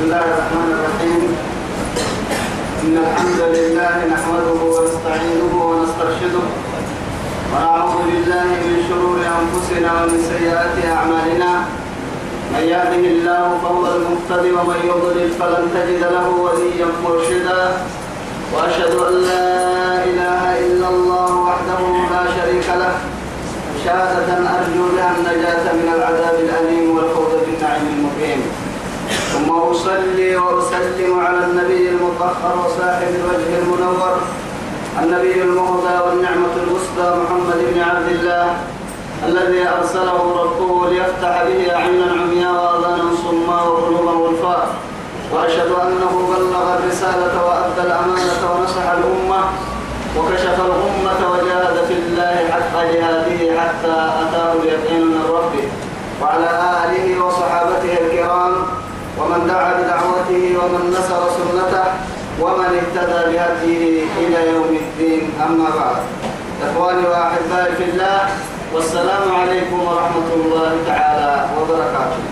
الله الرحمن الرحيم. إن الحمد لله نحمده ونستعينه ونسترشده. ونعوذ بالله من شرور أنفسنا ومن سيئات أعمالنا. من يهده الله فهو المهتدي ومن يضلل فلن تجد له وليا مرشدا. وأشهد أن لا إله إلا الله وحده لا شريك له. شهادة أرجو بها النجاة من العذاب الأليم والفوز بالنعيم المقيم. ثم أصلي وأسلم على النبي المطهر وصاحب الوجه المنور النبي المهدى والنعمة الوسطى محمد بن عبد الله الذي أرسله ربه ليفتح به عينا عمياء وآذانا صما وقلوبا غلفاء. وأشهد أنه بلغ الرسالة وأدى الأمانة ونصح الأمة وكشف الأمة وجاهد في الله حق جهاده حتى أتاه اليقين من ربه. وعلى آله وصحابته الكرام ومن دعا بدعوته ومن نصر سنته ومن اهتدى بهديه إلى يوم الدين. أما بعد إخواني وأحبائي في الله والسلام عليكم ورحمة الله تعالى وبركاته.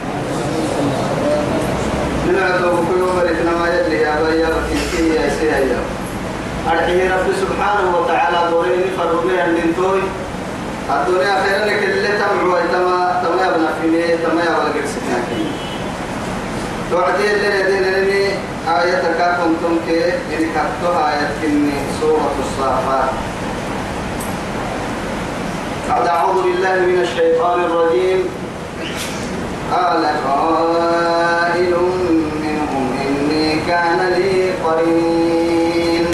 نلعب في يوم ما يدري يا بيا بكي يا سيدي. أرحيه رب سبحانه وتعالى دورين فرمي عند توي. الدنيا خير لك اللي تمعوا تما تما يبنى فيني تما يبنى قرسنا اللي ندين لني آية كنتم كي إن كتوها آية كني سورة الصافات. بعد أعوذ بالله من الشيطان الرجيم. قال قائل منهم إني كان لي قرين.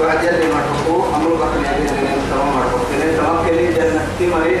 بعد يلي مرحبو أمر بكر يلي لنين تمام لنين تمام كلي جنة تمري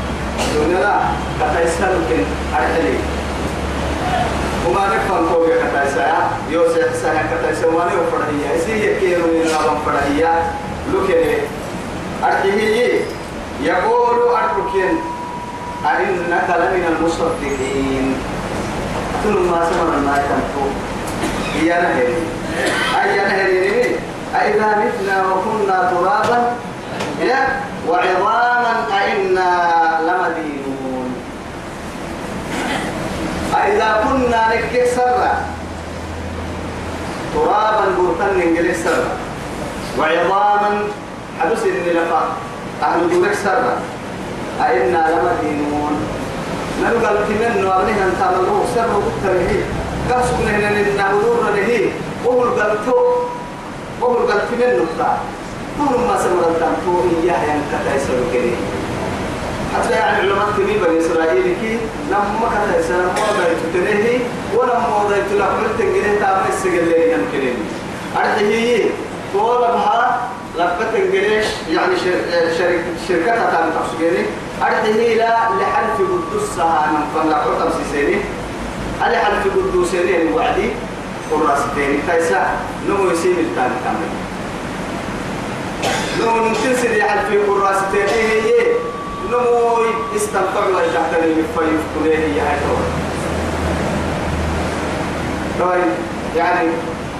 دون لا بتايسر كن أرحلي وما نفهم كوجا كتايسر يوسف سنة كتايسر وأنا وفرهية إسي يكيرو من رابم فرهية لكني أرحيه يقول أرحكين أئنك لمن المصدقين. كل ما سمعنا ما يتنفو. هي نهري. أي نهري أئذا متنا وكنا ترابا وعظاما أئنا لمدينون. أئذا كنا نكك سرا ترابا برتن انجلس سرا. وعظاما حدث إني لفا أهل دورك سرا. أئنا لمدينون. نلقى التمن وأبنها أن تعملوه سر وقتله كاسكنا هنا نهدور له وهو القلتو وهو القلت من نقطة كل ما سمر التنتو إياه ينكتا يسر كريم حتى يعني علماء كبير بني إسرائيل كي لما كتا يسر موضع تتنهي ولما موضع تلقل تنجري تابع السجل لي ينكرين أرحيه طول بها لقد تنجري يعني شركة شركتها تابع تحسجيني أرحيه لا لحلف قدسها من فنلا حطم سيسيني على حلف قدوسيني وعدي قراستين كيسا نمو يسيب التاني كامل نمو ننتسل يحل في قراستين هي نمو استمتع وجهتني بفايف كليه هي هاي طيب يعني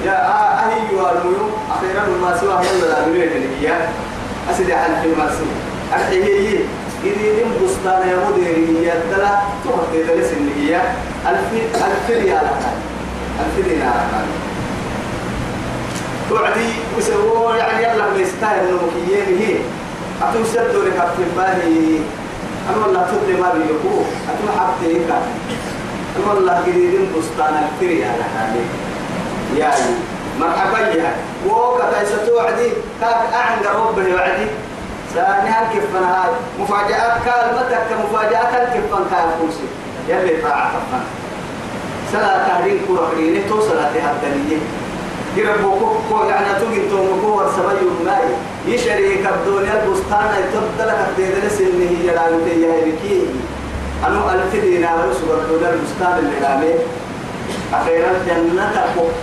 يا أهي الميوم أخيرا ما سوى هي ولا بنيه هي أسد حل في أرحيه هي إذا بستان يا مدير هي تلا تهدي درس اللي هي. ألف ألف ريال. ألف دينار توعدي وسووا يعني يلا بيستاهل إنه مكيين هي. أتو سدوا لك في بالي. أنا والله تدري ما بيجوا أتو حبتي هيك أنا والله قريبين بستان ألف ريال يعني مرحبا يا وكذا ستوعدي كاك أعند ربه وعدي. ثاني هالكيف من هاي. مفاجآت كلمتك كمفاجآت هالكيف من كان كوسي يلي طاعة سلا تهرين كورا حريني. تو سلا تهدنية يربوكو كو يعني تجي تومكو ورسبي الماي يشري كبدوني البستان يتبدل كبدل سنه يلعب تيا بكي أنو ألف دينار سبر دولار البستان اللي رامي أخيرا جنة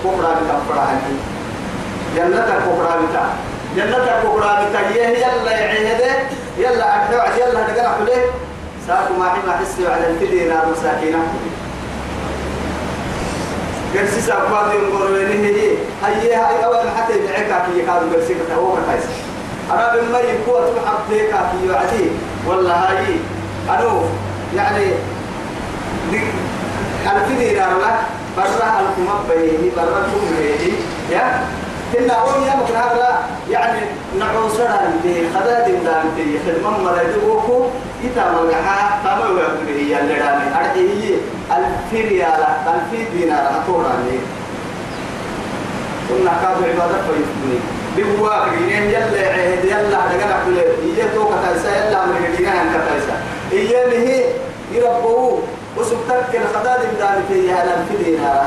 كبرى بكبرى جنة كبرى بتا جنة كبرى بتا يلا يعيده يلا أحوع يلا نقرأ عليه ساكو ما حما حسي على الفدينا مساكينة قرسي ساكوات ينقر وينه هي هي هاي أول حتى يدعيك كي يكادوا قرسي كتاوه كتايس أنا بما يكوى تبحث ليك كي يعدي والله هاي أنو يعني الفدينا لا برا الكم بيه برا الكم بيه يا؟ هنا أول يوم كنا هذا يعني نعوسنا دي خداد دام دي خدمة مريضوكو إذا ما جها تما يقول هي اللي دامي أرجعي ألف ريال ألف دينار أتوراني. كنا كادو عبادة فيفني بقوا كرينين يلا عهد يلا دعنا كل إيه تو كتايسا يلا كرينين هم كتايسا إيه اللي هي يربوه. وسبتك الخداد دام دي على ألف دينار.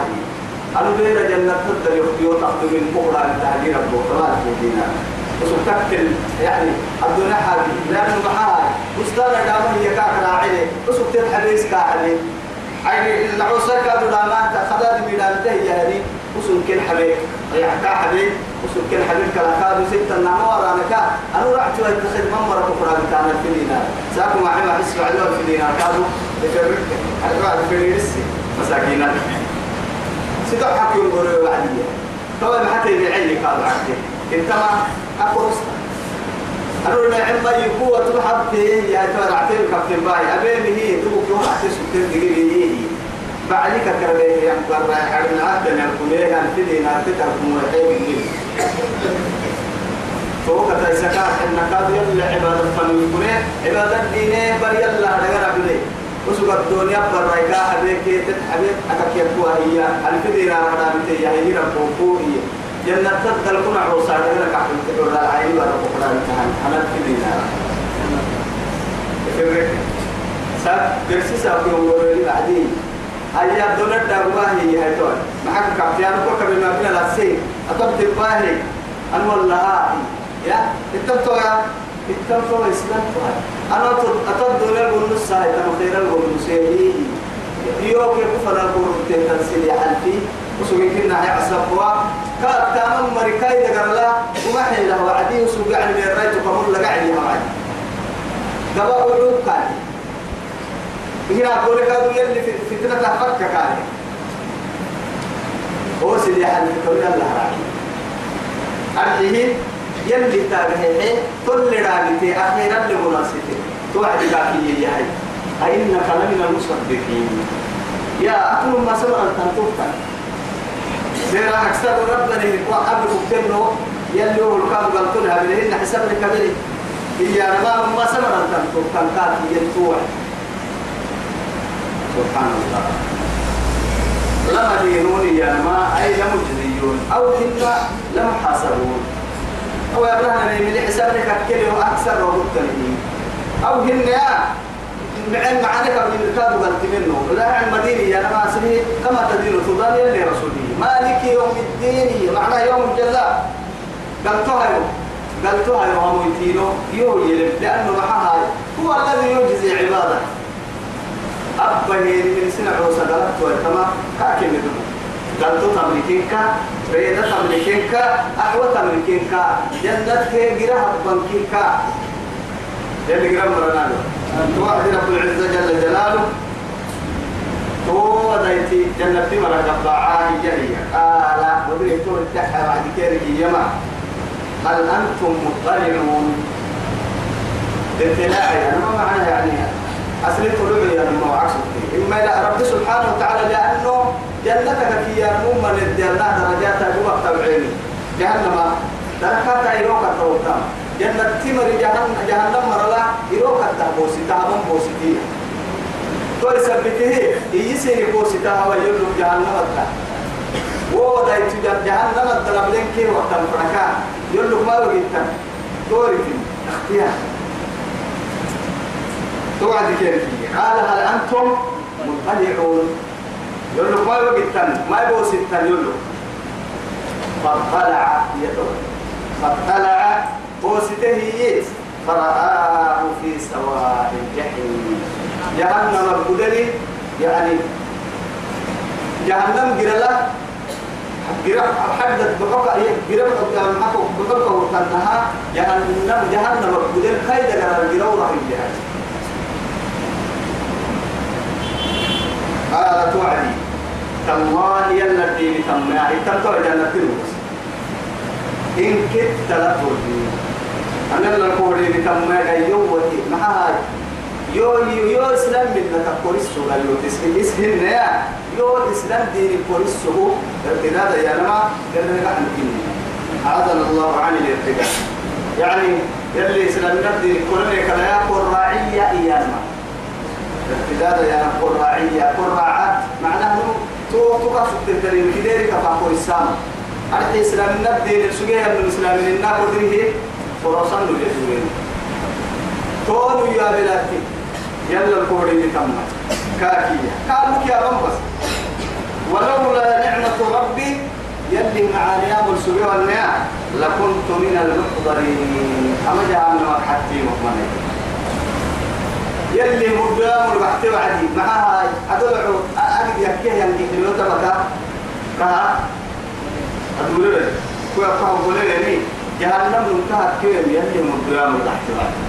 أنا بين جنة تقدر يخطيو تأخذ من بكرة التهجير البكرة في دينا وسبتكل يعني الدنيا حاجة. لأنه محاها مستانا دامه هي كاكرا عيني. وسبتت حديث كاحلي عيني العوصة كادوا داما. خداد ميلان تهي هذه وسن كل حبيب. يعني كا حبيب وسن كل حبيب كلا كادوا ستة نعم ورانا كا أنا رحت واتخذ ممرة بكرة بتاعنا في دينا ساكو ما حما حس بعدها في دينا كادوا لفرق الوعد في مساكينات سيدو حكي يقول وعدية طبعا حتى يعيني قال عكي إنت ما أقرص أنا ما عم يقوى تبحث يا ترى عتيب كابتن باي. أبين هي دوك يوم أحسس ستين دقيقة. بعدك كربيه يا مقرر حرنا عدنا الكلية عن تدينا تترك مرحيب الليل فوق تيسكا إن كاد يلا عبادة فنون عبادة دينه بر يلا ليه وسوق الدنيا برايكا حبيك تتحبيك أكاك يكوا هي. الفدينا رمضا بتي هي ربوكو هي. جنة تدل كنا عوصا لك عقل تقول العين ورب قرآن كهان أنا الفدينا فرق ساب برسي ساب يوم ورولي بعدين هيا الدنيا دعوة هي هاي تون معك كابتن كوكا بما فينا لسين أطب تباهي أن والله يا اتبتوا يا اتبتوا إسلام فهد. أنا أتد ولا بنص ساعة أنا خير البنص يهيه يوم يكفر البنص تنسل يحلفي وسوي كنا هي عصبوا كات تمام مريكاي دقرلا وما حيله وعدي وسوي يعني من الرجل كمر لقى عليه معي دبا وعود كان. هنا أقول لك هذا في فتنة فك كان. هو سيدي حلف كل الله راعي أرجيه يلي تاغيه كل راغتي أخيرا لمناسبته توعد باكي يا هاي أئنك لمن المصدقين. يا أكل ما سمع تنتوفا سيرا أكثر ربنا وقبل كتنه يلي هو الكاب قلتلها بلهن حساب الكبير هي أنا ما سمع تنتوفا كاتي ينتوع سبحان الله. لما دينون يا ما أي لمجزيون أو هن لم أو يبرهن من حسابك كل أكثر ومتنين أو هن معن معانك من الكاد قلت منه. لا عن مديني يا ما اسمه كما تدين تضال يلي رسولي. مالك يوم الدين معنى يوم الجزاء. قلتها يوم قلتها يوم يتينو يو يلم لأنه معها هو الذي يجزي عباده. أبا هي من سنة عوسى قالت ويتما كاكي منه. قلتو تملكينك ريدة تملكينك أحوى تملكينك كي قراها تبنكينك يلي قرام مرنانو توعد رب العزة جل جلاله هو دايتي جنة في مرة قبعاه جريا قال ودري تو التحى بعد كيري يما هل أنتم مطلعون؟ اطلاعي أنا ما معنى يعني أصلي طلوعي أنا ما عكس إما إلى رب سبحانه وتعالى لأنه جنتك في يا مؤمن الدنيا درجات جوا تبعين جهنم. دركات أيروك التوتام جنة تمر جهنم جهنم مرلا يروك التهبوسي تهبون بوسيتي تو يثبته يسيني بوسي تهوا يلو جهنم التا wo da itu jahannam dalam lengke waktu mereka yuluk malu kita torikin اختيار. توعد كيف قال هل أنتم مطلعون يقول ما يوقف ما يبغى ستة يقول فطلع يدور فطلع بوسته فرآه في سواء الجحيم جهنم القدري يعني جهنم جرلا جرا حدد بحكا جرا بحكا محكو بحكا وكانها جهنم جهنم بدل خيد جرا جرا وراح الجهاد قال توعدي تالله يلا الدين تما تمتع جنة الوس إن كنت تلفظ أنا لما كوري تما جيوتي معها يو يو يو إسلام من تكوريس سوغا يو تسهل إسهل يا يو إسلام دين كوريس سوغو ارتداد يا نما قرنا عن كني هذا الله عن الارتداد يعني يلي إسلام دين كورنا كلا يا قراعية إياما ارتداد يا قراعية قراعات معناه تو تو كاسو تدري كديري كفا كوريسام أرتي إسلام دين سوغي من إسلام النا قدره فرصان له تونو يا بلاتي يلا الكوري تم كاكية قالوا يا رمبس ولولا نعمة ربي يلي معاني أمر سبيل النعم لكنت من المحضرين أما جاء من حتى مؤمنين يلي مدام البحث وعدي معها أدلعوا أجد يكيه ينجي لو تبكى كها أدول له كوا فهم قولي جهنم انتهت كيم يلي مدام البحث وعدي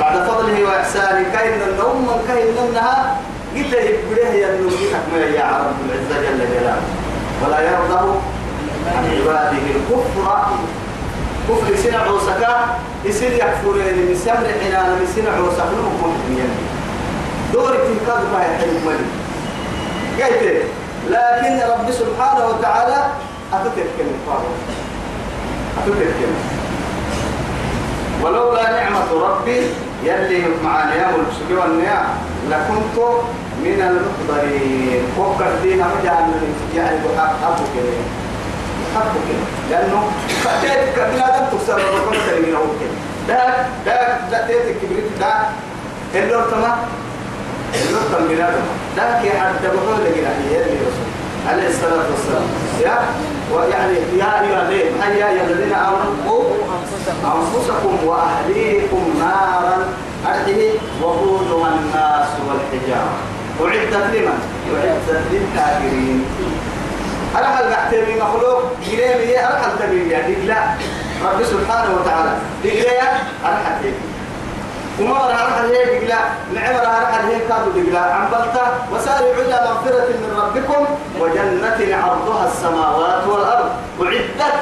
بعد فضله وإحسانه كاين النوم من كاين النها قلت يبريه يا نوجيك ما يا رب العزة جل جلاله. ولا يرضى عن عباده الكفر. كفر سنة عوسكا يصير يكفر من سمر حنان من سنة عوسكا نمكم يعني. دورك في قد ما يحيي ملي قلت لكن رب سبحانه وتعالى أتترك الفارغ أتترك ولولا نعمة ربي يلي معنا يا والنيا لكنت من المقدرين فكر دينا مجال يعني بحق أبو كده كده لأنه كتير كبلا دم تكسر وكل تريمين أبو كده ده ده ده تيت كبريت ده اللور تما اللور تما بلاد ده كي حد بقول لك يا رسول. عليه الصلاة والسلام. يا ويعني يا أيها يا الذين آمنوا أنفسكم وأهليكم نارا. أرحيه وقودها الناس والحجارة. أعدت لمن؟ أعدت للكافرين. أرحل بحتمي مخلوق؟ جريمي أرحل تبيني يعني لا. رب سبحانه وتعالى. دقلا أرحل تبيني وما أرحل هيك دقلا نعم أرحل هيك كادو دقلا عن بلطة وسارعوا إلى مغفرة من ربكم وجنة عرضها السماوات والأرض. أعدت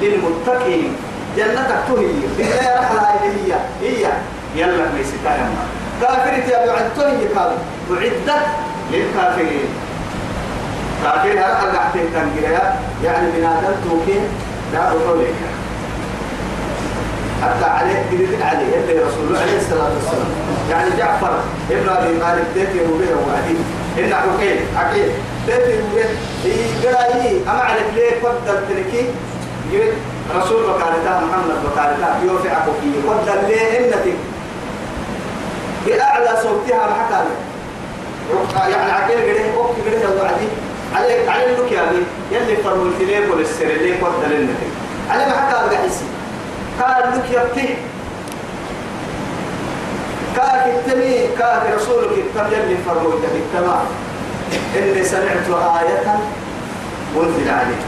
للمتقين. جنتك تهي. دقلا رحل هاي هي هي. يلا ما يستاهل كافر يا بعد تهي كادو أعدت للكافرين. كافر هذا حل قاعدين تنقلها يعني بنادم توكين لا بطولك حتى عليه قلت عليه اللي رسول الله عليه الصلاة والسلام. يعني جعفر ابن أبي طالب تيتي وبيه وعدي إن عقيل عقيل. تيتي وبيه يقرأي أما عليك ليه قدر تركي رسول بكارتها محمد بكارتها يوفي عقوكي قدر ليه إنتك بأعلى صوتها محكا يعني عقيل قريه أوكي قريه وعدي عليك على لك يا أبي. يلي فرموا التليب والسر اللي قدر إنتك على ما حكى بحسي قال لك يبتي كاك التمي كاك رسولك التم يلي فرموت بالتمام إني سمعت آية أنزل عليك.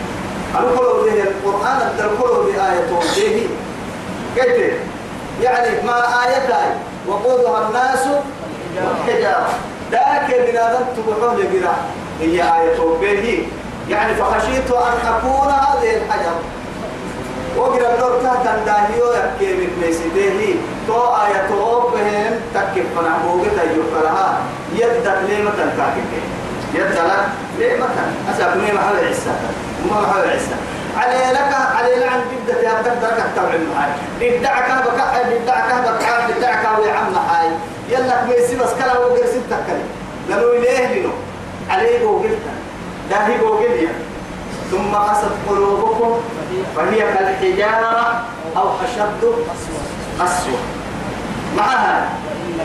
القلوب به القرآن القلوب بآية به كيف يعني ما آيتان وقودها الناس والحجارة. ذاك بنادم تبحون لقراء هي آية به يعني فخشيت أن أكون هذه الحجر. وقرا الدور تحت داهيو يكي من ميسيته تو آية توبهم تكف فنحبوك تيوك لها. يدك ليه متن تاكك يدك ليه متن أسأكني محل عيسى ما محل عيسى علي لك علي لعن جدة يا تقدر تتبع معي بدعك بك بدعك بك بدعك ويعم هاي يلا ميسي بس كلا وقر ستة كلي لأنه إليه لنو عليه بوقلتا داهي بوقل ثم قست قلوبكم فهي كالحجارة أو أشد قسوة. معها.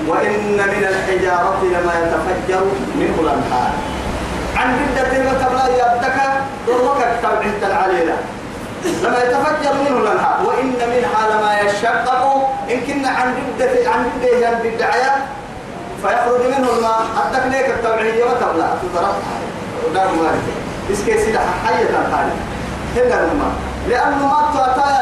وإن من الحجارة لما يتفجر منه الأنهار عن جدة ما تبلا يبدك ضربك تبعت العليلة لما يتفجر منه الأنهار وإن منها لما يشقق. إن كنا عن جدة عن جدة عن بدعية فيخرج منه الماء. ليك التوعية وتبلا تضربها. ودار مالك. اسكي سيدة حية تاني هنا الماء. لأنه ما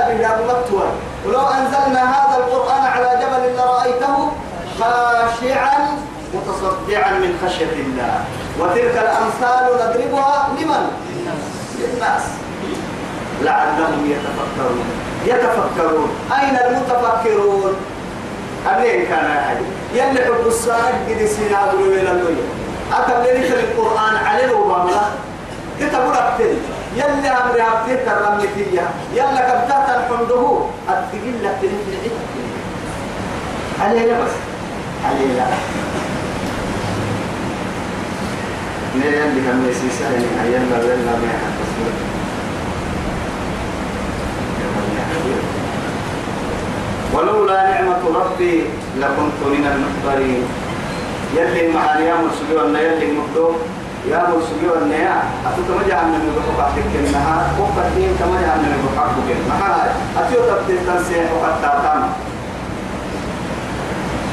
به أبو مكتوى ولو أنزلنا هذا القرآن على جبل لرأيته خاشعا متصدعا من خشية الله. وتلك الأمثال نضربها لمن؟ للناس. لعلهم يتفكرون. يتفكرون. أين المتفكرون؟ أبين كان أحد. يلي حب السانك قد سينا إلى اللوية. أكم لنك القرآن عليه وباملا كتبوا لك يلي أمر أبتيت الرملتية يلا كبتات الحمده. أتقل لك تنفع عليه بس. عليه لا نيان اللي كان يسيسا يعني يلا يلا ما يحدث ولولا نعمة ربي لكنت من المحضرين يلي معاني يا مرسلي وأنا يلي مكتوب يا مرسلي وأنا يا أتو تمجع من المبقى عندك إنها وقت دين تمجع من المبقى عندك إنها أتو تبتل تنسيح وقت تاتام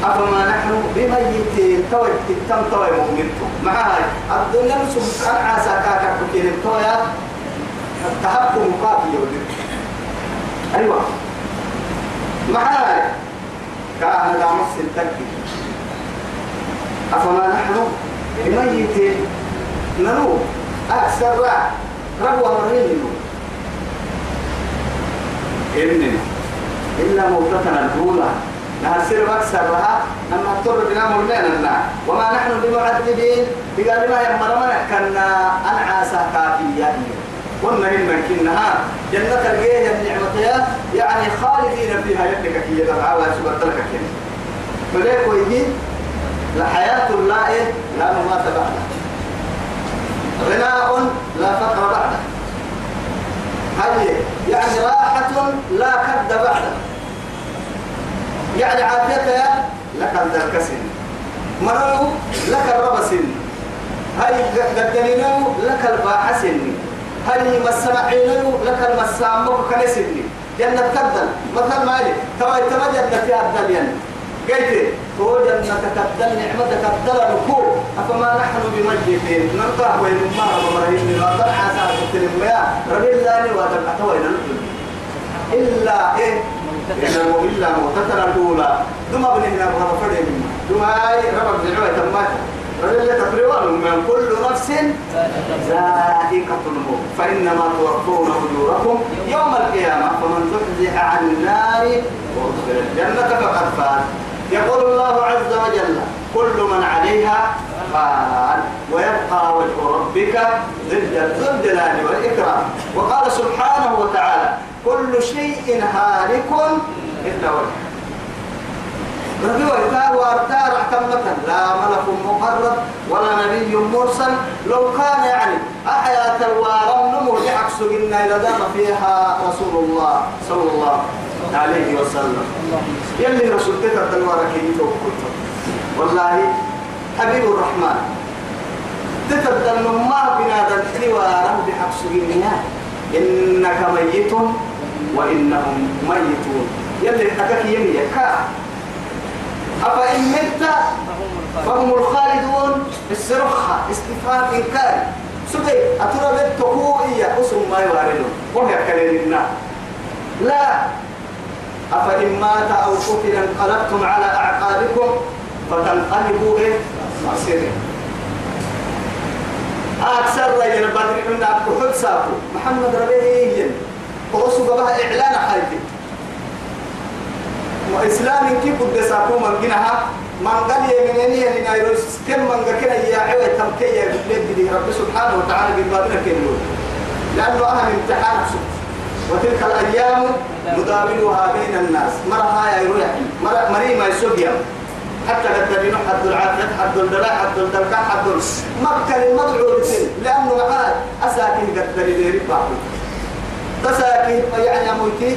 أفما نحن بميتين توي تم توي مؤمنتم معاي الدنيا سبحان عسى كاكا كتير تويا تحكم مقابل يودي أيوة معاي كان دا مصر تكي أفما نحن بميت ننو أكثر رع ربوة مرين إننا إلا موتتنا الأولى. نهر سر أكثر لها. لما اضطر بنا مولنا وما نحن بمعذبين. بقال ما يمرمنا كنا أنعاسا كافية قلنا إن كنها جنة الجيه النعمة يعني خالدين فيها يدك كي يدعى ويسبت لك كنا فليك ويجي لحياة إيه لا ممات بعده غناء لا فقر بعده هل يعني راحة لا كد بعده يعني عافيتك لك الدركسن مرو لك الربسن هاي قدنينو لك الباحسن هل مسمعينو لك المسامو كنسني جنة تبدل. مثل ما لي توا توا جنة فيها الدليل قلت تو جنة تبدل نعمة تبدل نكو أفما نحن بمجدين. وين ما مرهين لا تنحى ساعة التلمية ربي الله واتبع توين إلا إيه؟ إنه إلا موتتنا الأولى. دم ابن هنا بغض فرين دم هاي ربك زعوة تمات رجل تقريبا من كل نفس ذائقة الموت. فإنما توفون أجوركم يوم القيامة. فمن زحزح عن النار وأدخل الجنة فقد فاز. يقول الله عز وجل كل من عليها فان ويبقى وجه ربك ذو الجلال والإكرام. وقال سبحانه وتعالى كل شيء هالك إلا وجهه. ربي وإتار وأرتار اعتمتا لا ملك مقرب ولا نبي مرسل. لو كان يعني أحياة الوارم لعكس إنا إلى دام فيها رسول الله صلى الله عليه وسلم. يلي رسول تكر الوارك والله حبيب الرحمن. تتبدل ما بنادى الحوار بحق سجنها إنك ميت وإنهم ميتون. يلي حكاك يمي كا أفإن مت فهم الخالدون السرخة استفهام إنكار سبي أترى بالتقوية أسم ما يواردون وهي كلمنا. لا. أفإن مات أو قتل انقلبتم على أعقابكم فتنقلبوا إيه مصيرين أكثر رجل بدر من أبو حد محمد ربيه وأسو بها إعلان حياتي وإسلام كيف قد ساكو من جنها من قال يمنيني يعني نايروس. كم من كنا يا عوي تمكي يا بلاد رب سبحانه وتعالى ببابنا كنلون لأنه أهم امتحان سوء وتلك الأيام نداولها بين الناس. مرة هاي يروح مرة مري ما يسوق حتى قد بينو حد العافية حد الدلاء حد الدلكاء حد مكة المدعو لسن لأنه معاد أساكن قد دليل ربا تساكن يعني أموتي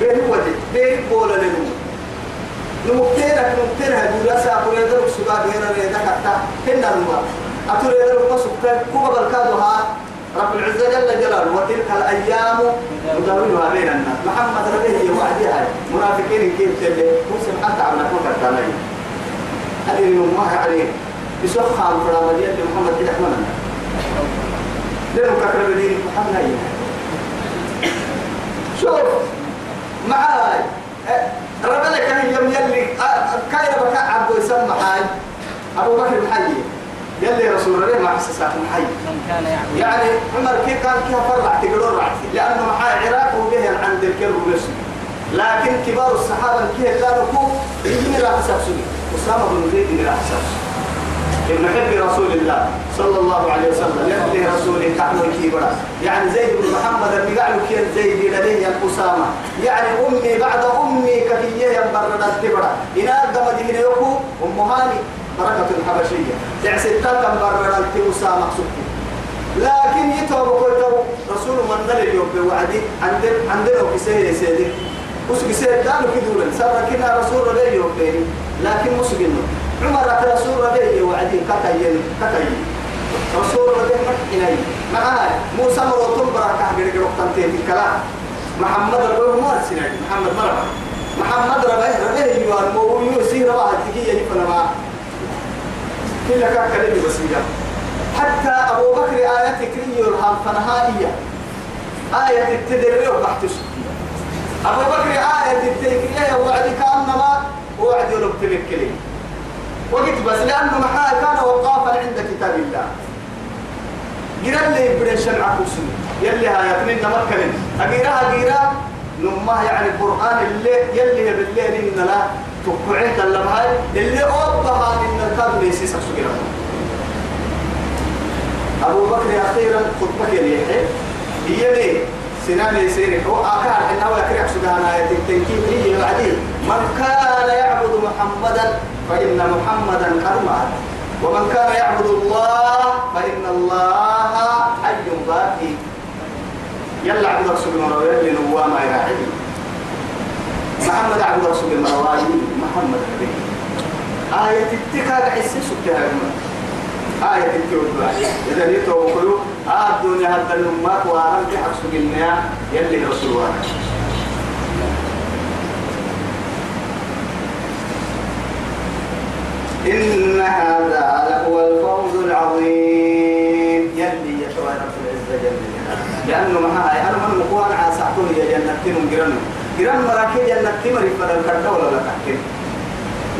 بين وجه بين بولا لنمو نمكتينك نمكتين هدولا ساقو يدرك سبا بينا ريدا كتا هنا الماء أتو يدرك مسكتا كوبا بالكادوها. رب العزة جل جلاله. وتلك الأيام نداولها بين الناس. محمد ربيه وعديها منافقين كيف تبي؟ مسلم حتى عمنا كوكا تاني هذه ما عليه. يسخى الفرامدية محمد كده إحنا لأنه كاكرا بدين محمد شوف معاي. ربنا كان يوم يلي كايرا بكا عبد يسمى حي. أبو بكر محي يلي رسول الله ما حسسات محي يعني عمر كيف كان كيف فرع تقولون رعتي لأنه معاه عراق وبه عند الكر ونسي. لكن كبار الصحابة كيف كانوا كوف يجيني راح سبسوني أسامة بن زيد اللي راح سبسوني ابن حب رسول الله صلى الله عليه وسلم يقضي رسوله كعبه كيبرا. يعني زيد بن محمد اللي قالوا كيف زيد لديه يا أسامة. يعني أمي بعد أمي كفية ينبرد التبرا إنا قمد هنا يكو أم هاني بركة الحبشية. تعسيتا كم برد التبسامة سبتي لكن يتوب كويتو رسول من دل اليوم بوعدي. عندنا عندنا سيد سيدي وسق سيد قالوا كدولا سر كنا رسول الله بيني. لكن مسجنه عمر رسول الله وعدي كتاين كتاين رسول الله مكيني معاه موسى مرتون بركة غير غير وقت الكلام. محمد ربه ما سنة محمد مرة. محمد ربه ربه يوان مو يوسي ربه تكي يفنا ما كل كان كلمة بسيطة. حتى أبو بكر آية كريه الهم فنهائية آية التدرير بحتش أبو بكر آية التكريه وعد كأنما وعد يلوك تبكلي وقت بس لأنه محا كان وقافا عند كتاب الله. قرا لي بدن شمع كوسن يلي هاي يتنين نمكن أقيرها قيرا نما يعني القرآن اللي يلي بالليل إن لا تقعد اللمهاي اللي أوضها إن الكاد ليس سكسو أبو بكر أخيرا خطبك يليحي هي ليه سنان يسيرك هو آخر إنه يكرح سبحانه آية التنكيب هي بعدين. من كان يعبد محمدا فإن محمدا قد ومن كان يعبد الله فإن الله حي باقي. يلا عبد رسول الله يلي نوام يراعي محمد عبد رسول الله محمد نبي آية التكاد حسي سبتها آية التوبة إذا يتوب كله آه الدنيا هذا النمات وأنا بحق سجلنا يلي رسول الله. إن هذا لهو الفوز العظيم. يلي يا شوال رب العزة جل لأنه معها أنا من مقوان عاسعتون يا جنة تنم جرن جرن مراكي جنة تمري فلا الكرة ولا لا تحكي.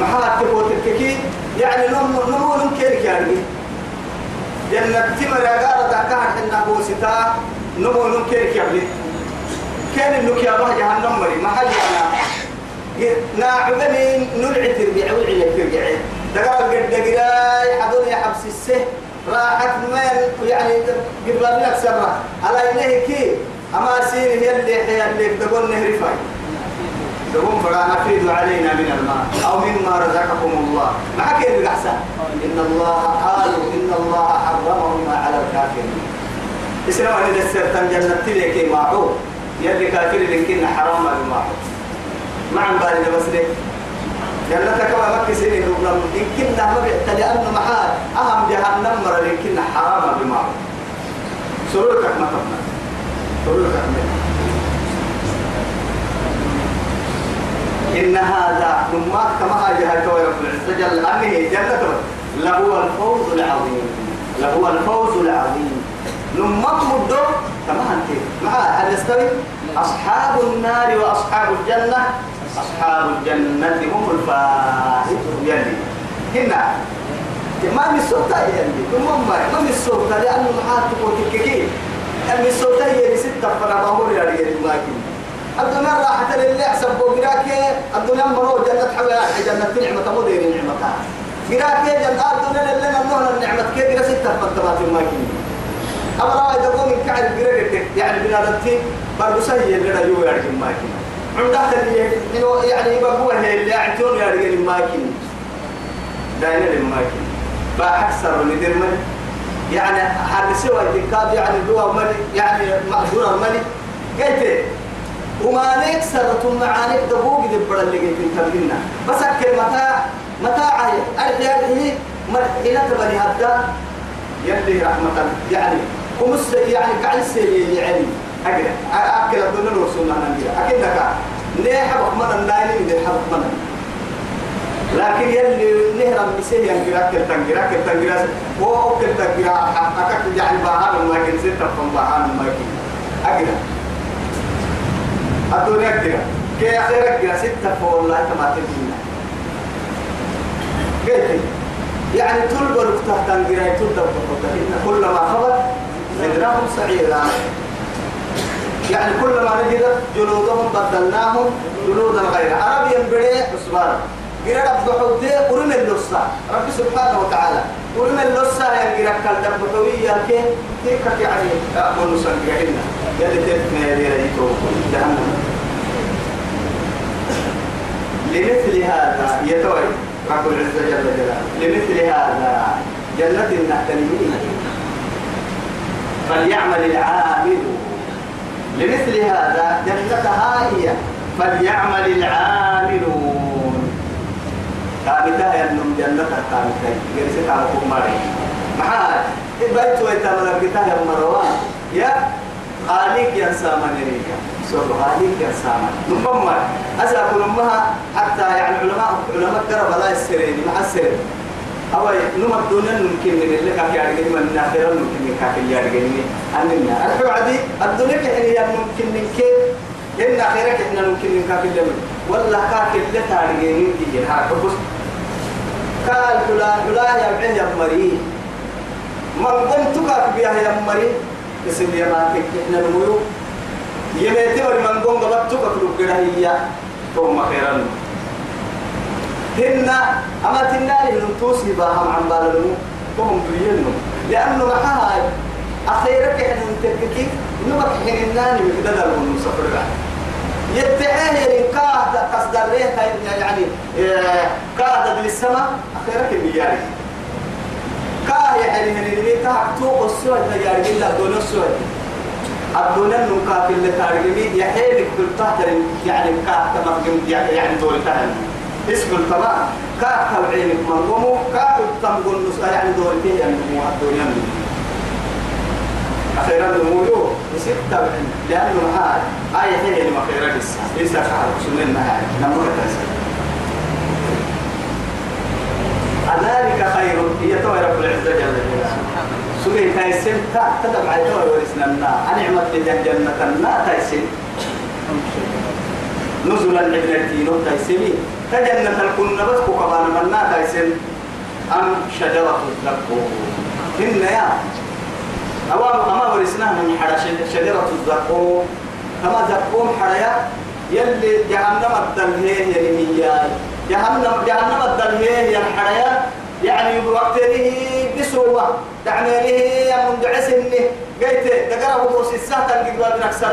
محا تبو تككي يعني نمو نمو نمكيرك يعني جنة تمر أقارة دعكها حنا بوستا نمو نمكيرك يعني كان النك يا الله جهنم مري. ما حد أنا. ناعبني نلعتر بعوعي لترجعي دقال قد دقراي يا حبس السه. راحت من يعني قبل لك سبرة على إليه كي؟ أما سين هي اللي هي اللي تقول نهر فاي تقول فلا نفيد علينا من الماء أو مما رزقكم الله. ما كيف الأحسن. إن الله قالوا إن الله حرمهما على الكافرين. إسلام أن السرطان جنة تلك معه يلي كافر لكن حرام بالمعه مع بالي بس ليه؟ جنتك ما مكي سيني نقول إن كنا ما بيحت لأنه محال. أهم جهنم مرة لكن حرام بالمعه سرورك ما تبنى سرورك إن هذا نما كما كوي رب العزة جل. أنه جنة لهو الفوز العظيم. لهو الفوز العظيم. نما مدو. كما أنت مع هل يستوي؟ أصحاب النار وأصحاب الجنة. أصحاب الجنة هم الفائزون. يلي. هنا. ما من السلطة يلي؟ ثم ما من السلطة؟ لأنه محاتب وتككين أن السلطة هي ستة فرابهم يا رجال ماكين الدنيا راحت لله حسب بوغراك الدنيا مرو جنة حوالي جنة نعمة. مدير نعمتها غراك جنة الدنيا لنا نهنا النعمة كيف ستة فترات ماكين أما رأي تقول من كعب غير يعني بنادتي برضو سهي اللي رجوا يا رجال عمدة اللي يعني يبقوا هي اللي يعتون يا رجال ماكين داينا للماكين بقى أكثر من درمن يعني حال سوى الكتاب يعني دوا ملي يعني مأجور الملي قلت وما نكسر ثم معانيك دبوق دبر اللي قلت تبلنا بس أكل متاع متاع أرجع هي إلى تبني هذا يلي رحمة يعني ومس يعني سيء يعني. أكل أكل الدنيا ورسولنا نبيا أكيد لك. ليه حبك من النايم ليه حبك من لكن يلي نهرا مسيه ينقرا كل تنقرا كل تنقرا هو كل تنقرا أكاك يعني باهان ما كن ستة فم باهان ما كن أقرا الدنيا أقرا كي أخير أقرا ستة لا تما تبينا كيف يعني تلقى لك تنقرا تلقى كلما خبر زدناهم سعيرا يعني كلما نجدت جلودهم بدلناهم جلودا غير عربي ينبري أسبار قرأ رب حدي قرن اللصة. رب سبحانه وتعالى. قرن اللصة يعني قرأ كال دب حوية كي تلك يعني أقول نسان قرأنا يلي تفنى يلي رأيته جهنم. لمثل هذا يتوي رب العزة جل جلاله. لمثل هذا جنة النهتنمين فليعمل العامل. لمثل هذا جنة هائية فليعمل العاملون. كامتها ينم جنة كامتها جلسة كامكم مري معاي بيت ويتامل بكتاه يا مروان. يا خالق يا سامن ريكا سورة خالق يا سامن. نمما أسأل أمها حتى يعني علماء علماء قرب لا يسرين مع السرين أو نما دون ممكن من اللي كاك يعني من ناخرة ممكن من اللي يعني أننا الحو عدي الدنيا كأني يعني ممكن من كي إن آخرة إحنا ممكن من كاك اللي ولا كاك اللي تارجين من كي هذا بس قال فلان فلان يا بعين يا مري. من قمت كاك بيها يا مري. اسم يا ما إحنا نمو يميتي من قم قبضتك كلوب كده هي. ثم خيرا. هن أما تنالي من توسي باهم عن بالنمو فهم برينهم لأنه معها أخيرك إحنا نتككي نمك حين الناني مقدر المسافر يتعاه يعني كاه قصد ريه يعني كاه للسماء أخيرك المياري كاه يعني من اللي تحكتو السواد يعني إلا دون السواد. الدنيا نكاك اللي تارجمي يحيلك بالتحت يعني كاه تمرجم يعني دور تهني اسم الطبع كاك توعين مرمو كاك تنقل نسا يعني دورتين يعني مو الدنيا أخيرا نقولوا يصير تبعين لأنه هاي آية هي اللي مخيرا لسه لسه شعر سنين هاي؟ نمر تنسى أذلك خير. هي توي رب العزة جل جلاله. سوري تايسن تا تدمع توي ورسنا النا أنعمت لجن جنة النا تايسن نزلا لابنتي نو تايسني تجنة الكن بس كبان منا تايسن أم شجرة الزقوم هن يا. أوام أما ورسناه من حدا شجرة الزقوم كما زقوم حريا. يلي جهنم الدلهيه يلي جهنم جهنم الدلهيه يا حريا. يعني بوقته بسوة تعميره يا من دعسني قلت دقره بوس السهل الجواب نكسر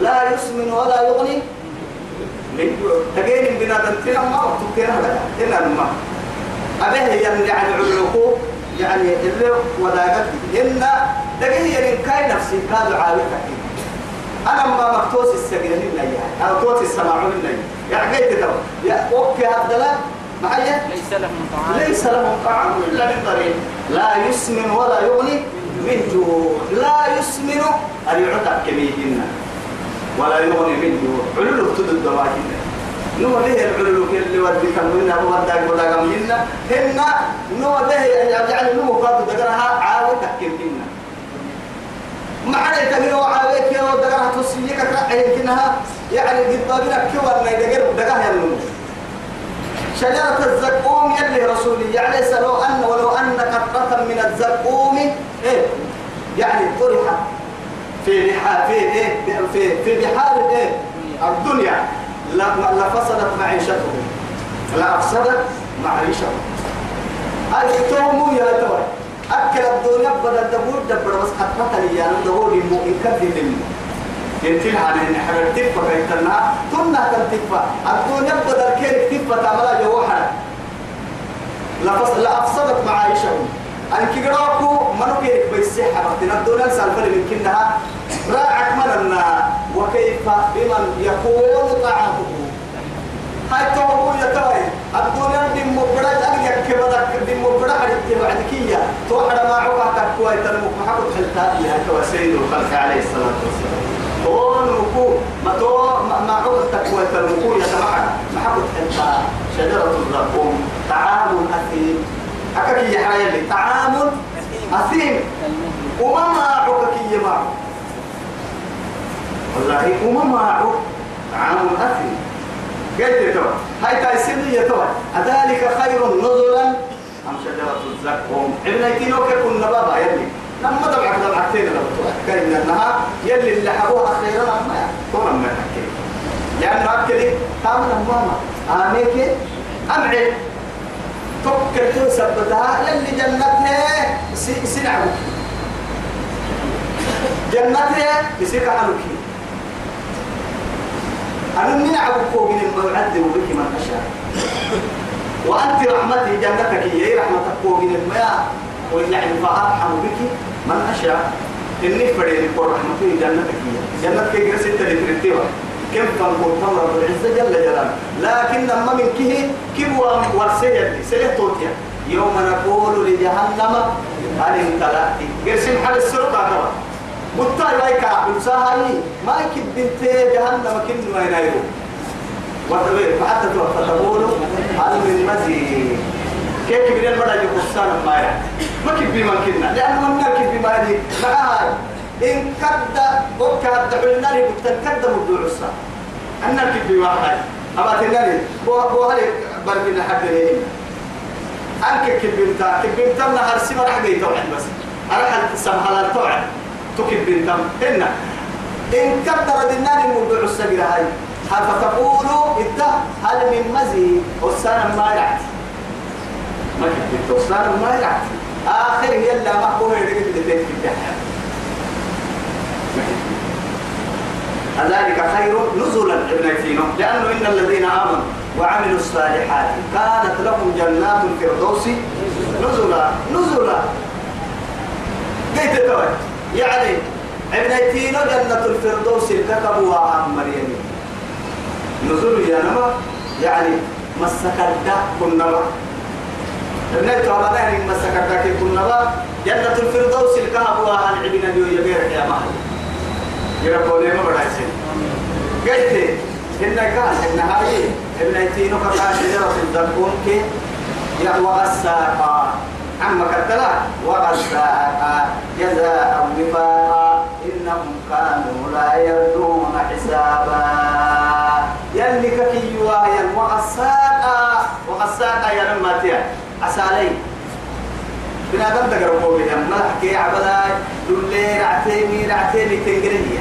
لا يسمن ولا يغني. تجين بنا تنتين ما وتكين هذا إلا ما أبيه يعني يعني علوكو يعني اللي وداقت إن دقيه يعني كاي نفسي كادو عاوتك أنا ما مكتوس السجن هنا يعني أو توس السماع هنا يعني قيت تو يا أوكي هذا معايا ليس لهم طعام ليس لهم طعام إلا من ضريع لا يسمن ولا يغني من جوع لا يسمن أن يعتق كميهن ولا يغني من جوع علو تدد دواهن نو به العلو اللي كان منا هو وداك ولا منا هن نو به يعني نو قاد دغرها عاوي تكلمنا معنا تمنو عاوي كيو دغرها توسيك كراعي كنها يعني قد بابنا كيو ما يدغر دغها ينمو شجرة الزقوم يلي رسولي يعني لو أن ولو أن قطرة من الزقوم إيه يعني طرحت في بحار في إيه؟ في في بحار إيه؟ الدنيا. لفسدت معيشته. لا أفسدت معيشته. أي تومو يا توي أكل الدنيا بدل دبور دبر بس قطرة لي يعني دبور يمو يكذب منه ينتهي عن إن حرر تفا كيتنا تنا تنتفا الدنيا بدل كيرك تفا تعملها جوحنا لفصل لأفسدت معايشهم أن كيراكو منو كيرك بيسيحة بقتنا الدنيا سالفة من كنها. راعك مننا وكيف؟ بمن يكون طعامه. هاي توبو يتوي الدنيا دي مبرد أرجع كبدك دي مبرد حدث بعد كيا. توحد ما عقا تكوي تنمك محبط حلتا يا سيد الخلق عليه الصلاة والسلام. تون وكو ما تو ما عقا تكوي تنمكو يا سمحة محبط حلتا شجرة الزقوم. طعام أثيم. أكاكي يحيى طعام أثيم. وما معك كي معه. والله وما معه طعام أثيم قلت تو هاي تايسينية تو أذلك خير نزلا؟ أم شجرة الزقوم ابن وكيف كنا بابا يلي لما دمعك دمعتين لو كان انها يلي اللي حبوها خيرا ما طول ما تحكي لأنه أكلي كامل ماما. آميك؟ أمعي توكل تو سبتها يلي جنتها سنعو جنتها يسيك عنك. أنا من فوق من أعذب بك من أشاء وأنت رحمتي جنتك هي رحمتك من ما ويعني فأرحم بك من أشاء إني فريد يقول رحمته جنتك هي. جنتك هي ستة لترتيبها كم تنقل رب العزة جل جلاله. لكن لما من كه كبوا ورسية سليه توتيا. يوم نقول لجهنم هل امتلأت قرسم حال السرقة كما بطاي بايكا بلساهاي ما يكب بنت جهنم كن ما ينايرو وتبير فحتى تقول هل من مزيد كيف كبير المرأة يقصان ما ما كبي ما كنا لأن من كبي ما يعني معاي إن كد وكاد عنا لي كد مدوع الصا أنا كبي ما هاي أما تنالي هلي بربنا حد ليه أنك كبي انت كبي انت من هرسي ما راح جيت واحد بس أنا حد سمح على انت هنا إن كد ردنا لي مدوع الصا هاي. هل فتقولوا إنت هل من مزيد؟ والسنة ما يعطي ما كنت توصل ما يعرف. آخر يلا مقبول يدك اللي بيت في الجحيم ذلك خير نزلا ابن فينو. لأنه إن الذين آمنوا وعملوا الصالحات كانت لهم جنات الفردوس نزلا. نزلا. قيت توي يعني ابن فينو جنة الفردوس كتبوا عن مريم نزل يا نما يعني مسكت كنا ابن تو ما نهر مسكت كنا جنة الفردوس الكهف وعن عبنا اليوم يبيرك يا مهل يربوني ما بدايسين قلت إن كان إن هاي ابن ايتينو كان شجرة الزقوم كي يقوى الساقا عم كتلا وغساقا أسالي بنا دم تقرأ قومي ما حكي عبدا دولي رعتيني رعتيني تنقرني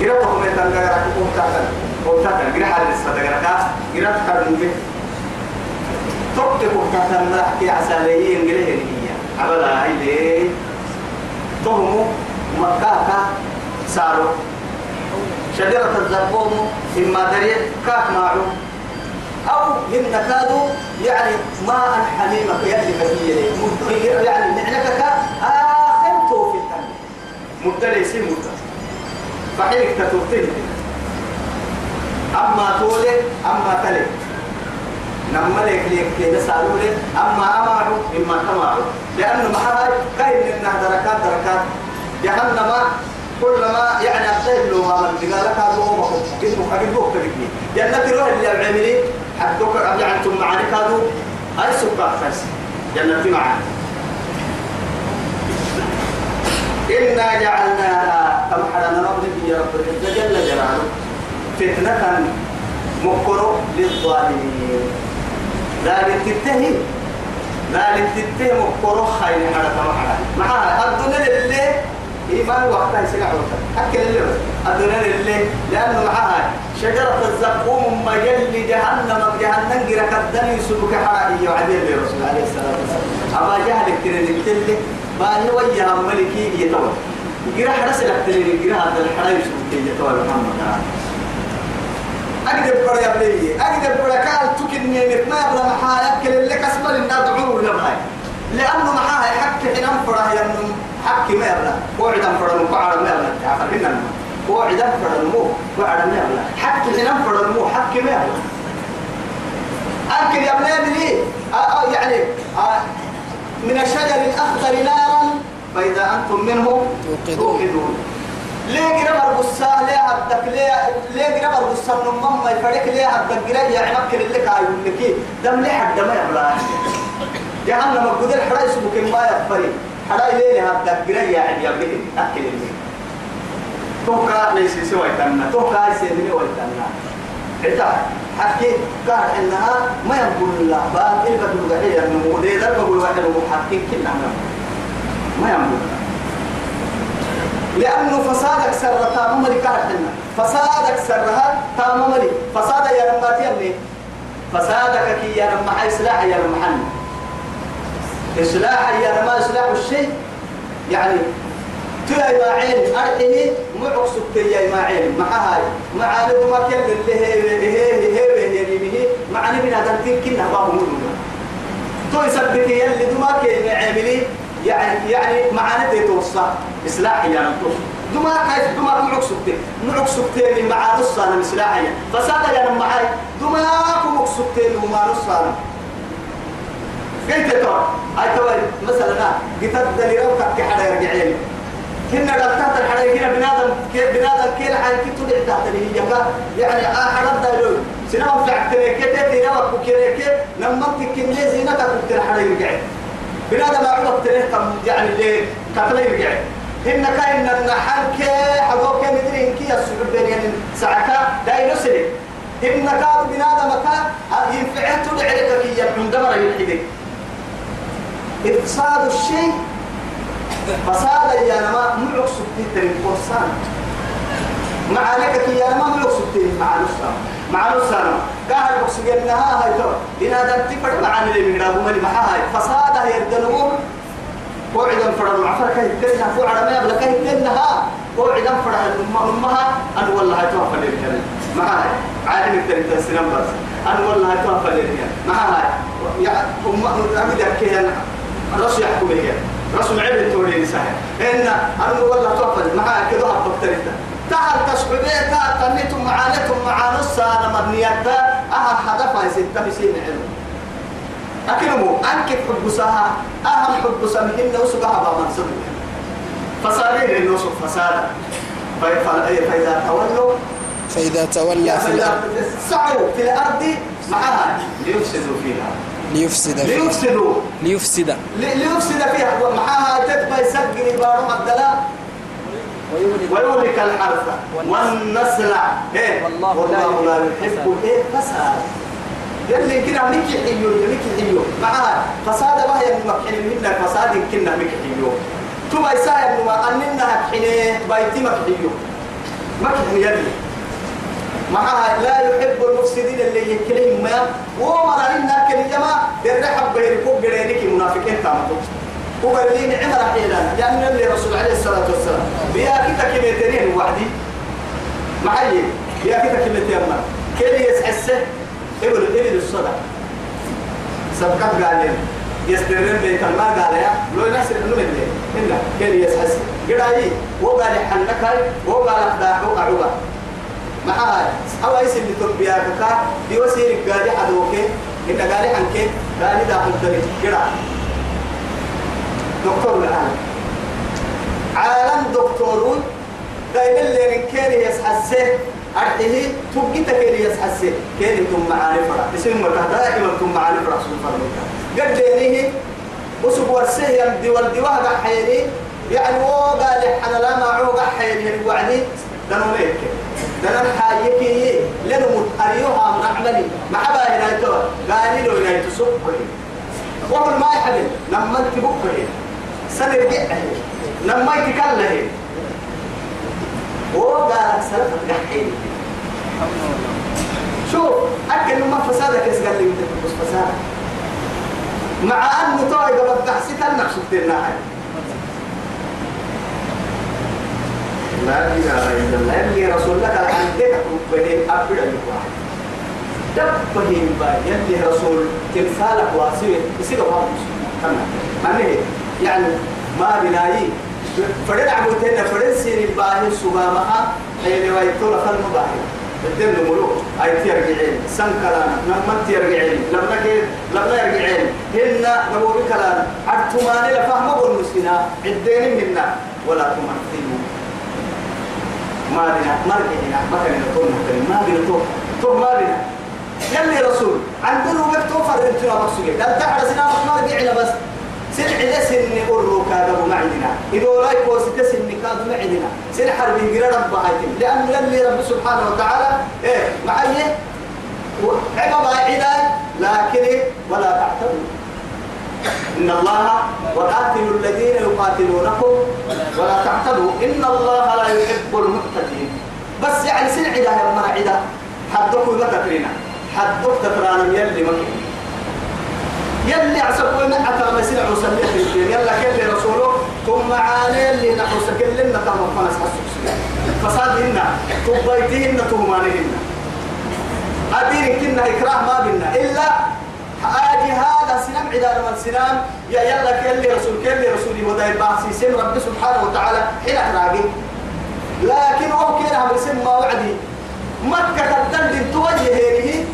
قرأت قومي تنقرأ قوم تاكل قوم تاكل قرأ حال السفة تقرأ قرأ تقرأ به. توقف قوم ما حكي عسالي ينقره هي عبدا هاي تهمو. مكاكا. سارو. شجرة الزقوم إما دريت. كاك معه أو هن كادوا يعني ماء حميمة يلي فهي يعني نعنكك آخر توفي مبتلي سي مبتلي فحيلك تتوتين أما تولي أما تلي. نما لك لك كده سالوا لي أما أمارو إما تمارو لأنه محاي كاين إنها دركات دركات. جهنم كلما يعني أبتهل له ما من قالك هذا هو مخوف اسمه حبيب بوك تبكي. جنة روح اللي حدوك يعني أنتم معاني كادوا أي سكر فس جنة معاني. إنا جعلناها كم حرنا ربك يا رب العزة جل جلاله. فتنة مكر للظالمين. ذلك تتهي. ذلك تتهي مكر خير حرة محرة معها الدنيا اللي إيمان وقتها يسمع وقتها أكل اللي الدنيا اللي لأنه معها شجرة الزقوم ما يلي جهنم جهنم جرى كدني سلوك حرائي وعدين لرسول عليه الصلاة والسلام. أما جهل كتير نكتل ما هو ويا ملكي يتوى جرى حرس لكتير جرى هذا الحرائي سلوك يتوى محمد أقدر برا يبلي أقدر برا كال تكني ما يبلا محا أكل اللي كسبر الناس عمره لبهاي لأنه محا حق حين أنفره يمنم حق ما يبلا وعد أنفره مقعر ما يبلا وعد المو وعد يبلا حق أنفره المو حق ما أكل يبلا يبلي يعني من الشجر الأخضر نارا فإذا أنتم منه توقدون. ليه قرا مرقصة ليه هدك؟ ليه ليه قرا مرقصة نمم ما يفرق. ليه هدك؟ قرا يعني مكر اللي كايو لك دم ليه حد ما يبلا جهنم القدر حدا يسبك ما يفرق. حدا ليه هدك؟ قرا يعني يبلك أكل اللي توكا ليس سوى تنا توكا يسمي ويتنا حتى حكي قال إنها ما يقول الله باب إلى بدو قحية النمو دي ذا بقول واحد نمو حكي كلنا ما يقول لأنه فسادك سر تام ملي كارتنا فسادك سرها تام ملي فساد يا لما تيمني فسادك كي يا لما إصلاح يا لما حن. إصلاح يا لما إصلاح الشيء. يعني تلا ما عين أرحيه معك سكتي يا عين. مع هاي مع لو ما كان اللي هي هي هي هي هي مع نبينا دنتين كنا بابو مولونا تو يسبك يلي دما كان عاملي يعني يعني معانا توصى إصلاحي يعني دما كيف دما معك سكتي معك سكتي مع نص أنا إصلاحي فساد يا معي دما معك سكتي وما نص أنا قلت ترى هاي توي مثلا قلت دليل وقت حدا يرجع لي. كنا قلت الحدا كنا بنادم بنادم كيل حي كنت تدعي تحت اللي هي يعني آه حدا دايلو سنام في عتني كده تيرا وكيرك لما تكمل زينتك كنت الحدا يرجع بنادم تريه كم يعني كتلا يرجع هن كاين النحل كي حقوق مدري إنك يسوع بين يعني ساعة دايلو سنة هن كاد بنادم كا ينفعه تدعي لك كي يبون دمر يلحدك إفساد الشيء فساد يا نما معك سبتي ترين فرسان مع لك يا نما معك سبتي مع نصا مع نصا قاعد بقصد انها هاي تو. لنا دم تفر معاني اللي من أبو ملي محا هاي. فساد هي الدنو قوعدا فرد معفر كه تنها فوق على ما يبلك تنها قوعدا فرد أمها. ان والله توفى لي مع هاي. عالم الترين تسلم بس. ان والله توفى لي مع هاي. يا ام ابدا كده رسول يحكم هي رسول عبد توري نساء إن أنا والله توفل معاك كذا بكتريتا تعال تسعودية تنيتم معانتم مع نص أنا مبنيات أها حدفها ستة مسين علم أكلموا أنك حب سها أهم حب سمهن وسقها بمن سمه فصارين النصف فسادا فإذا تولوا فإذا تولى في الأرض. سعوا في الأرض معها ليفسدوا فيها. ليفسد فيها. ليفسدوا. ليفسد. ليفسد فيها. معها تتبع يسقني بارو مدلا ويهلك. الحرث. والنسل. إيه؟ والله لا يحب إيه؟ فساد. يلي كنا مكي حيو مكي حيو. معها فساد ما هي مكحين منا فساد كنا مكي حيو. ثم يسايا ما أننا حين بايتي مكحيو. مكحين يلي. معها لا يحب المفسدين اللي يكلهم ما. ومر إنا كل جماعة الرحب بيركوب جرينك منافقين تامتو. وقال لي نعم رحيلا لأن اللي رسول عليه الصلاة والسلام. بيا كتا كميتين وحدي. معي بيا كتا كميتين ما. كل يسحسه؟ ابن إبن الصدق. سبقت قال لي يسترن بيت المال قال يا لو ناس إنه من هنا كل يسحسه؟ قال وقال حنكاي وقال اخداعه اعوبه معها أو أيس اللي تربيا كا. دي وسير قاري حدوك. إن قاري عنك قاري دا حدري كده دكتور الآن. عالم دكتورون. دايما اللي كان يسحسه. أرحيه تبقي تكيري يسحسه. كيري تم معاني فرح اسم مرة دائما تم فرح سبحانه وتعالى قد دينيه وسب ورسه يمدي والدواه حيري يعني هو قال حنا لا معه حيري الوعدي دنو ليك دنو حايكي لنو متأريوها من عملي ما حبا هنا يتوى. قال له هنا يتسبه وهو ما يحمل لما انت بكره سنة رجعه لما يتكله وقال سلف الدحين شوف أكل ما فسادك يسقال لي؟ بس فساد مع أنه طايقة بالتحسيت النقص الناحية لا إله إلا لك عندك بنين أبدا لك دبهم با يلي رسول تمثالك واسوي يصير يعني الدين منا ولا تمثلوا ما بنا مرجعنا ما كان يكون ما بنا تو تو ما بنا يلي رسول عندنا وقت توفر انتنا مقصودين لا تعرف سنا مرجعنا بس. سلع لس إني أرو كذا معدنا. إذا رايك وستس إني كذا معدنا. سلع حرب جرا رب هايتم لأن يلي رب سبحانه وتعالى إيه معي. عقب عداي لكن ولا تعتدوا إن الله وقاتلوا الذين يقاتلونكم ولا تعتدوا. إن الله لا يحب المعتدين بس يعني سلع عدا يا مرا عدا حدك ولا تكرينا. حدك تكرانا يلي مكين يلي عسكوا من حتى ما يصير عسل يخرج يلا كل رسوله. ثم عاني اللي نحوس كل لنا فنس حسوس فسادهن تبيتهن تهمانهن أدين كنا إكراه ما بينا. إلا آدي هذا سنم عدار من سنام يا يلا كل رسول كل رسول ودا يبعثي سن رب سبحانه وتعالى حين أحراقي لكن هو هم سن ما وعدي. مكة تدل توجه هذه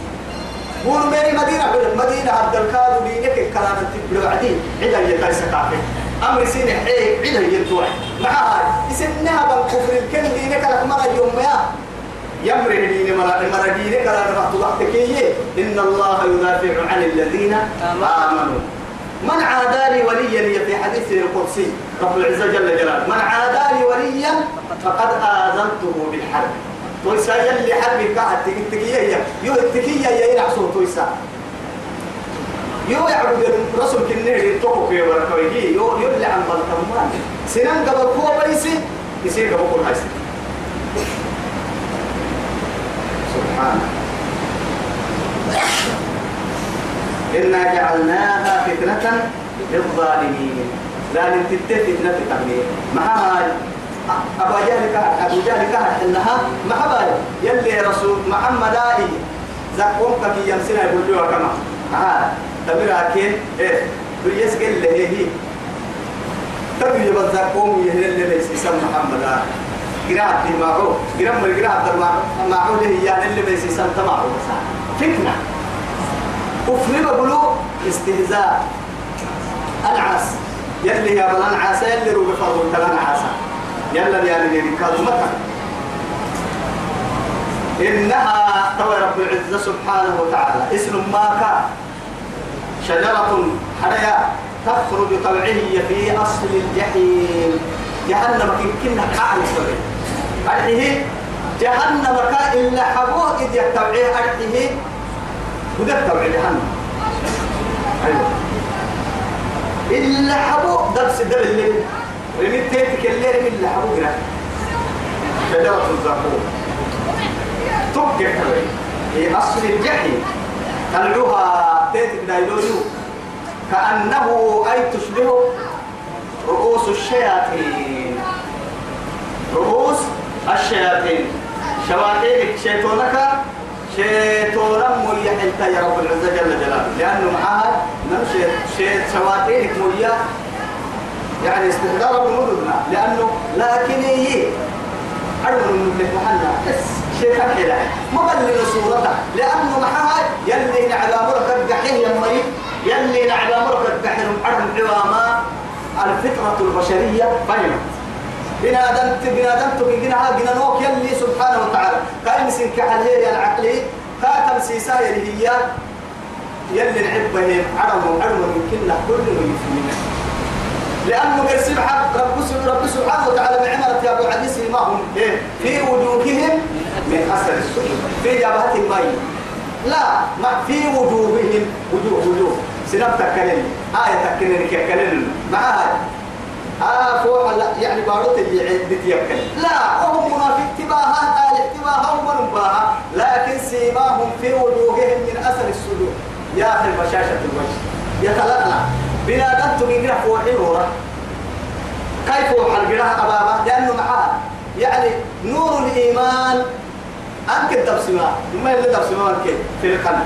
قول ميري مدينة مدينة عبد الكادو بينك الكلام تبلو عدي. عدا يتاي سكافي. أمر سين حي عدا يتوعي مع هاي يسنها بالكفر الكن دينك لك مرة يوم يا. يمر دين مرة مرة دينك لا نبحث وقتك إن الله يدافع عن الذين آمنوا. من عادى لي وليا في حديث القدسي؟ رب العزة جل جلاله. من عادى لي وليا فقد آذنته بالحرب. تويسا يلي حرب كاحد تكية يو التكية هي ينعسو تويسا. يو يعبد الرسول كنيه يتوقف في ورقويه يو يلي عن بلتمان سنان قبل قوة بيسي يصير قبل هايسي سبحانه. إنا جعلناها فتنة للظالمين. لا ننتهي فتنة تقليل هاي أبا جهل كهر أبو جهل كهر إنها محبا يلي رسول محمد آئي زقوم كي يمسنا يقول له كما. ها تبرا كين إيه بيس قل له هي. تبي يبزقوم يهل اللي إسم محمد آئي قراءة معه قراءة من قراءة معه له يعني اللي اسم تمعه فتنة وفي بقولوا استهزاء. العاس يلي يا بلان عاسى يلي روح فرض الكلام عاسى يلا يعني يعني كادو متى إنها توي رب العزة سبحانه وتعالى. اسم ما كان شجرة حريا تخرج طلعه في أصل الجحيم. جهنم كنا كعل سوري أرحيه جهنم كا إلا حبوه إذ يتبعيه أرحيه وده تبع جهنم. أيوه. إلا حبوه. درس دل الليل رميت تيتك الليل من اللي حبوه جرا شجرة الزقوم. تبقى كبير في أصل الجحيم. طلعوها تيتك دايلويو كأنه أي تشبه رؤوس الشياطين. رؤوس الشياطين. شواطينك شيطانك شيطانا مريح أنت يا رب العزة جل جلاله. لأنه معها من شيط شواطينك مريح يعني استهدار بمدودنا لأنه لكن هي أرمى من محنا بس شيطان ما بلل صورته لأنه معها يلي نعلى مرك الدحيه يا مريض يلي نعلى مرك الدحيه أرم عواما الفطرة البشرية. فهمت بنادم بنادم تبينا ها جنا نوك يلي سبحانه وتعالى. كاين سنك عليه العقلي. كاتم سيسا يلي هي يلي نحبه عرم عرم يمكن كل يفهمنا لأنه قرسم حق رب رب سبحانه وتعالى بعمرة يا أبو عديس ما هم إيه؟ في وجوههم من أثر السجود في جبهة الماء. لا ما في وجوههم. وجوه وجوه. سنب تكلم آية تكلم كلم معها فوق لا يعني باروت اللي عند يكل لا وهم منافق تباها آل تباها ومنباها لكن سيماهم في وجوههم من أثر السجود يا أخي بشاشة الوجه. يتلقى بنادم تقرأ فوحي نورا كيف وحى القراءة أبابا؟ لأنه معاه. يعني نور الإيمان. أنك الدبسما ما اللي دبسما في القلب.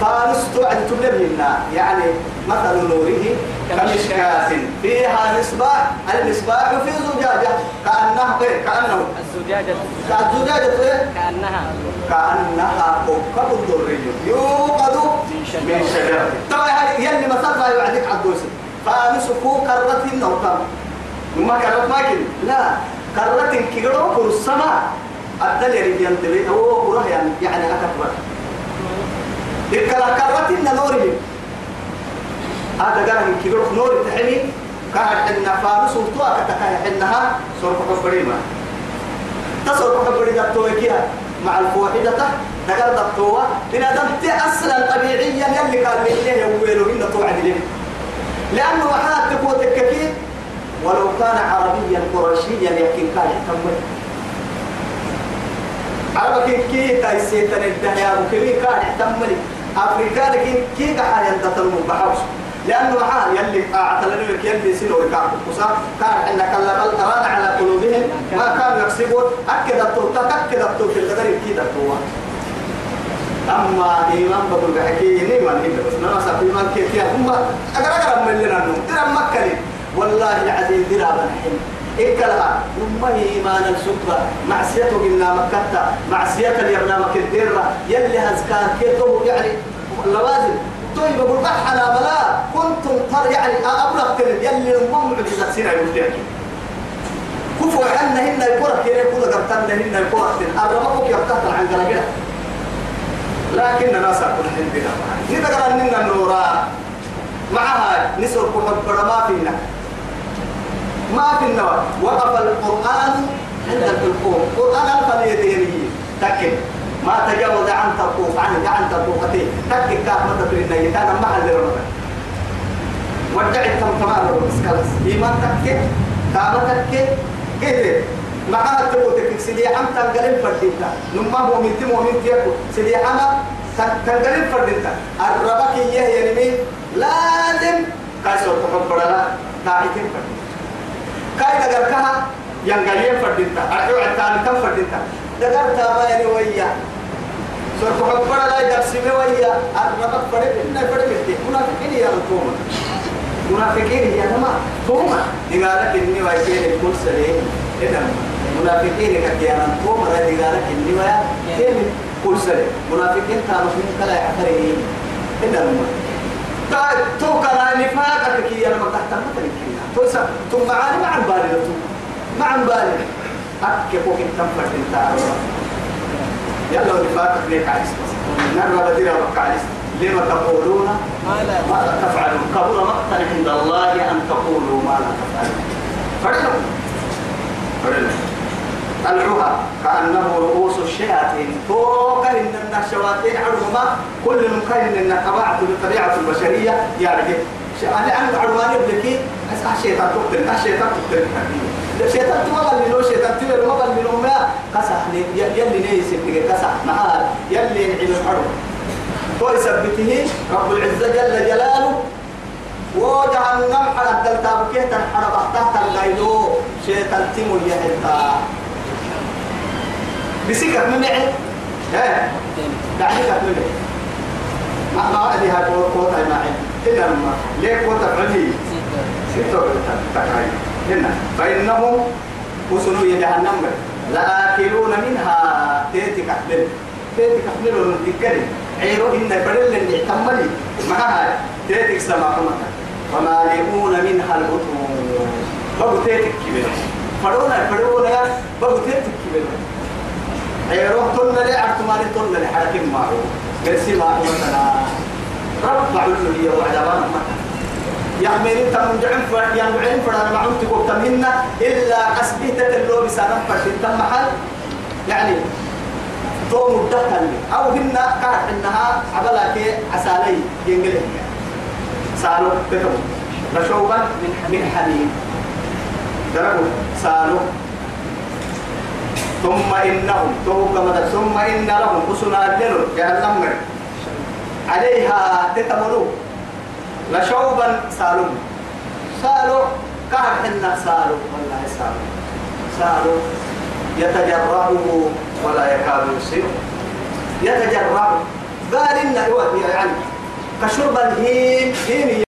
فانس توعد تبلغنا يعني مثل نوره كمشكاة. فيها مصباح المصباح في زجاجة. كأنه إيه؟ كأنه. الزجاجة. الزجاجة إيه؟ كأنها. كأنها كوكب دري يوقد من شجرة. طبعا يلي ما يوعدك عدوس فوق كرة النوكم وما كرت ماكن لا. كرة كيرو كر السماء. يريد ينتبه هو يعني يعني أكبر. إكلا كرة إن نورهم هذا قال من كيرو نور تحمي كان إن فارس وطوع كتكاي إنها صرف حبريما تصرف حبري دكتوكيا مع الفوحدة. نقل دكتوة إن دمت أصلا طبيعيا يلي كان من إليه يويلو إن توعد لهم لأنه وحات تقوى تككي ولو كان عربيا قرشيا يمكن كان يحتمل عربك كي تايسيتن الدنيا وكبير كان يحتمل أفريقيا لكن كي كان ينتظر بحوش لأنه عاد يلي أعتلني لك يلي سنو ركاب وصار كان إن كلم القرآن على قلوبهم ما كانوا يكسبون. أكد التوتا أكد التوتا القدر كده التوتا أما إيمان بدل بحكي نيمان هنا بس. ما صار إيمان كيف يا هم أقرأ أقرأ من لنا نوم ترى مكة والله العظيم درا بنحن إكلها هم إيمان السكرة معصيته قلنا مكة. معصية اليمنا مكدرة يلي هزكار كيتو يعني. لوازم. طيب بقول بحنا بلا كنتم تر يعني أبلغ تلد يلي المم معجزة سيرة يقول كفوا عنا هنا يقول كيري يقول قرتنا هنا يقول الرمقك يبتهت عن قرقنا لكن الناس أكون عندنا نتقرأ لنا النورا معها نسر كحب ما فينا. ما في النوى وقف القرآن عند الحلقوم قرآن الفليتين تكن ما تجاوز عن ترقوف عن عن ترقوفتين تكن كاف مدى في النية كان محل لرمضان ودع التمتمار بس إيمان تكن كابا تكن كده معها تبوتك سيدي عم تنقلب فردينتا نما هو من تم ومن تيكو سيدي عم تنقلب فردينتا الربك إياه يعني لازم. كايسو تحب لا تاعيتين فردينتا كاي دقر كها ينقلين فردينتا أرحو عتاني كم فردينتا دقر تابا يعني ويا. سور تحب لا يدرسي ويا الربك فرد إنه فرد متي منافقين يا الكومة منافقين يا نما توما نقالك إني ويكين الكل سليم؟ إذا منافقين كتيانا قوم رأي قالك إني ويا كيف كل سنة منافقين كانوا من كلا يعتري إذا ما. تا تو كلا نفاق كي أنا ما تحت ما تركينا تو سا تو معاني مع البالي تو. مع البالي أكيد فوق التنفر انت يلا نفاق ليك عايز نرى بدينا بك عايز لما تقولون ما لا تفعلون. كبر مقتا عند الله أن تقولوا ما لا تفعلون. فرحوا العها كأنه رؤوس الشياطين. فوق إن الشياطين عرهما كل من كان إن طبيعة الطبيعة البشرية. يعني أنا أنا عرواني بلكي الشيطان تقتل. الشيطان تقتل. الشيطان تما لو شيطان تما ما بل من أمها قصح يلي نيس بتجي قصح معاه يلي نعيم الحرب. تو يثبته رب العزة جل جلاله. وجهنم على الدلتا بكيت الحرب تحت الليلو شيطان تيمو يهتا بسكك من معي دعني كك من ما ما ادي هاي قوة معي. هنا ما. ليه قوة علي ستة تكاي هنا فإنهم وصلوا جهنم. لآكلون منها. تيتي كحلل. تيتي كحلل ونتكلم عيرو إن بدل اللي اعتملي معها. تيتي سما كمتا ومالئون منها البطون. بقوا تيتك كبيرة فرونا فرونا يا. بقوا تيتك كبيرة عيروه تن لي عرتماني تن لي حركة معه. قرسي مثلا رب علو هي وعدوان مثلا يحمل انت من جعن ف يعني جعن فرا ما عمت قلت منا إلا اسبيت اللو بسنه فرد تم محل. يعني تو مدتها أو هن قاعد انها عبلاك عسالي ينقلب سالو كتب رشوبا من من حميم دربوا. سالو. ثم إنهم توقع ثم إن لهم أسنا لنر جهنم عليها تتمروا لشوبا سالو سالو كهر حنا سالو. والله سالو. سالو يتجرعه ولا يكاد يصير يتجرع قال إن يعني كشرب الهيم هيم